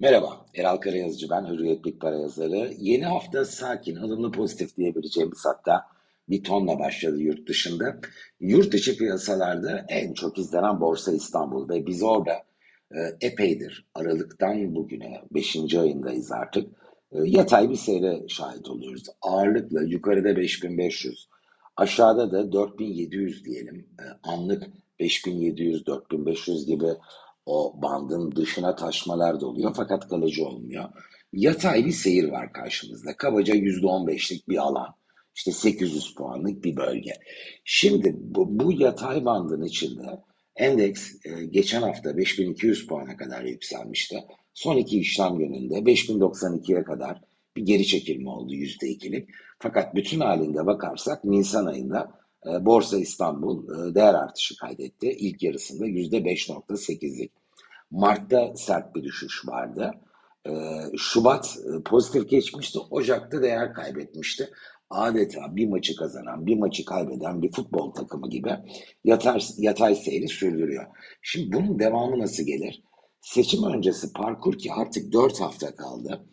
Merhaba, Eral Karayazıcı ben, Hürriyet Para yazarı. Yeni hafta sakin, ılımlı pozitif diyebileceğimiz hatta bir tonla başladı yurt dışında. Yurt dışı piyasalarda en çok izlenen Borsa İstanbul ve biz orada e, epeydir Aralık'tan bugüne 5. ayındayız artık. E, yatay bir seyre şahit oluyoruz. Ağırlıkla yukarıda 5500, aşağıda da 4700 diyelim. E, anlık 5700-4500 gibi o bandın dışına taşmalar da oluyor fakat kalıcı olmuyor. Yatay bir seyir var karşımızda. Kabaca %15'lik bir alan. İşte 800 puanlık bir bölge. Şimdi bu, bu yatay bandın içinde endeks e, geçen hafta 5200 puana kadar yükselmişti. Son iki işlem gününde 5092'ye kadar bir geri çekilme oldu %2'lik. Fakat bütün halinde bakarsak Nisan ayında Borsa İstanbul e, değer artışı kaydetti. İlk yarısında %5.8'lik. Mart'ta sert bir düşüş vardı. E, Şubat pozitif geçmişti. Ocak'ta değer kaybetmişti. Adeta bir maçı kazanan, bir maçı kaybeden bir futbol takımı gibi yatay, yatay seyri sürdürüyor. Şimdi bunun devamı nasıl gelir? Seçim öncesi parkur ki artık 4 hafta kaldı.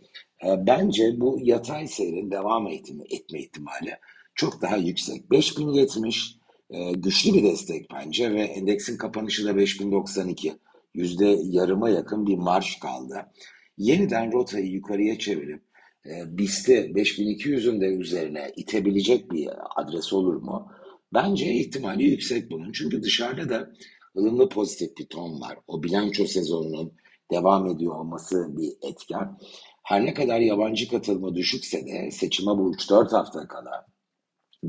Bence bu yatay seyrin devam etme ihtimali çok daha yüksek. 5070 e, güçlü bir destek bence ve endeksin kapanışı da 5092. Yüzde yarıma yakın bir marş kaldı. Yeniden rotayı yukarıya çevirip e, BIST'i 5200'ün de üzerine itebilecek bir adres olur mu? Bence ihtimali yüksek bunun. Çünkü dışarıda da ılımlı pozitif bir ton var. O bilanço sezonunun devam ediyor olması bir etken. Her ne kadar yabancı katılımı düşükse de seçime bu 3-4 hafta kala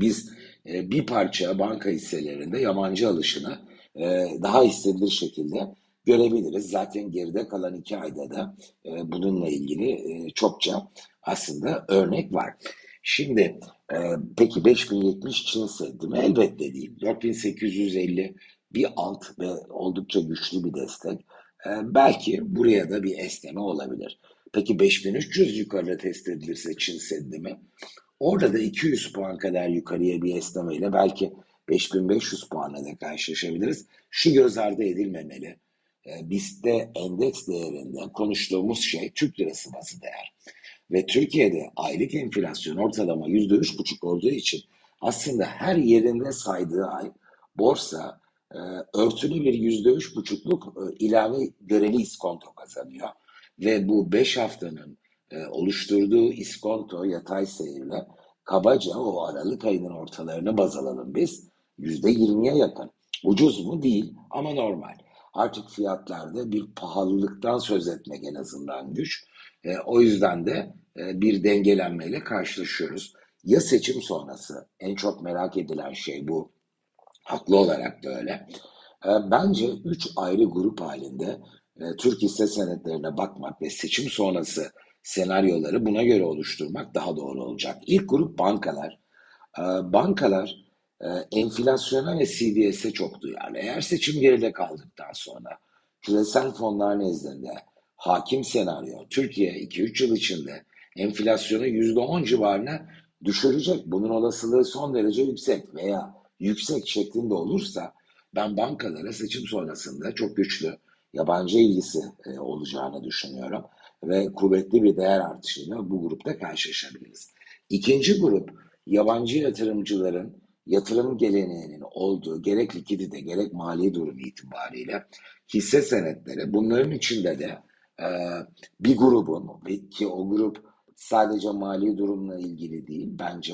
biz e, bir parça banka hisselerinde yabancı alışını e, daha hissedilir şekilde görebiliriz. Zaten geride kalan iki ayda da e, bununla ilgili e, çokça aslında örnek var. Şimdi e, peki 5070 Çin Seddi mi? Elbette değil. 4850 bir alt ve oldukça güçlü bir destek. E, belki buraya da bir esneme olabilir. Peki 5300 yukarıda test edilirse Çin Seddi mi? Orada da 200 puan kadar yukarıya bir esnemeyle belki 5500 puanla da karşılaşabiliriz. Şu göz ardı edilmemeli. E, BIST'te endeks değerinde konuştuğumuz şey Türk lirası bazı değer. Ve Türkiye'de aylık enflasyon ortalama %3,5 olduğu için aslında her yerinde saydığı ay borsa e, örtülü bir %3,5'luk e, ilave göreli iskonto kazanıyor. Ve bu 5 haftanın e, oluşturduğu iskonto yatay seyirle kabaca o Aralık ayının ortalarını baz alalım biz. %20'ye yakın. Ucuz mu? Değil ama normal. Artık fiyatlarda bir pahalılıktan söz etmek en azından güç. E, o yüzden de e, bir dengelenmeyle karşılaşıyoruz. Ya seçim sonrası en çok merak edilen şey bu. Haklı olarak da öyle. E, bence üç ayrı grup halinde e, Türk hisse senetlerine bakmak ve seçim sonrası senaryoları buna göre oluşturmak daha doğru olacak. İlk grup bankalar. Ee, bankalar e, enflasyona ve CDS'e çok duyarlı. Eğer seçim geride kaldıktan sonra küresel fonlar nezdinde hakim senaryo Türkiye 2-3 yıl içinde enflasyonu %10 civarına düşürecek. Bunun olasılığı son derece yüksek veya yüksek şeklinde olursa ben bankalara seçim sonrasında çok güçlü yabancı ilgisi e, olacağını düşünüyorum ve kuvvetli bir değer artışıyla bu grupta karşılaşabiliriz. İkinci grup yabancı yatırımcıların yatırım geleneğinin olduğu gerek likidite gerek mali durum itibariyle hisse senetleri bunların içinde de e, bir grubun ki o grup sadece mali durumla ilgili değil bence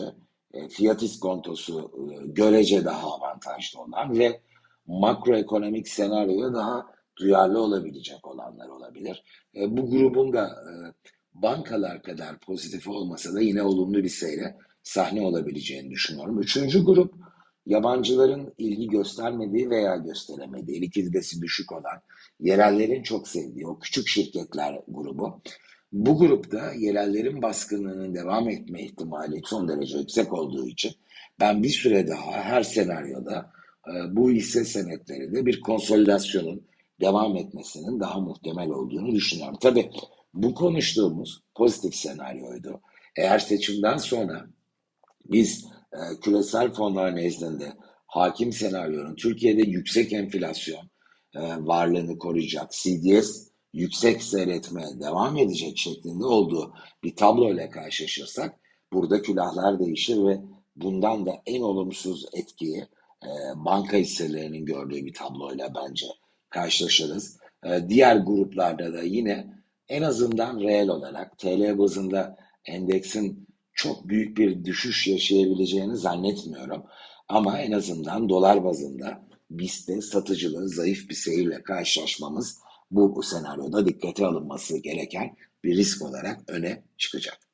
e, fiyat iskontosu e, görece daha avantajlı olan ve makroekonomik senaryoya daha duyarlı olabilecek olanlar olabilir. E, bu grubun da e, bankalar kadar pozitif olmasa da yine olumlu bir seyre sahne olabileceğini düşünüyorum. Üçüncü grup yabancıların ilgi göstermediği veya gösteremediği, likiditesi düşük olan, yerellerin çok sevdiği o küçük şirketler grubu. Bu grupta yerellerin baskınlığının devam etme ihtimali son derece yüksek olduğu için ben bir süre daha her senaryoda e, bu hisse senetlerinde bir konsolidasyonun devam etmesinin daha muhtemel olduğunu düşünüyorum. Tabii bu konuştuğumuz pozitif senaryoydu. Eğer seçimden sonra biz e, küresel fonlar nezdinde hakim senaryonun Türkiye'de yüksek enflasyon e, varlığını koruyacak, CDS yüksek seyretmeye devam edecek şeklinde olduğu bir tabloyla karşılaşırsak burada külahlar değişir ve bundan da en olumsuz etkiyi e, banka hisselerinin gördüğü bir tabloyla bence karşılaşırız. E, diğer gruplarda da yine en azından reel olarak TL bazında endeksin çok büyük bir düşüş yaşayabileceğini zannetmiyorum. Ama en azından dolar bazında BIST'te satıcılığı zayıf bir seyirle karşılaşmamız bu senaryoda dikkate alınması gereken bir risk olarak öne çıkacak.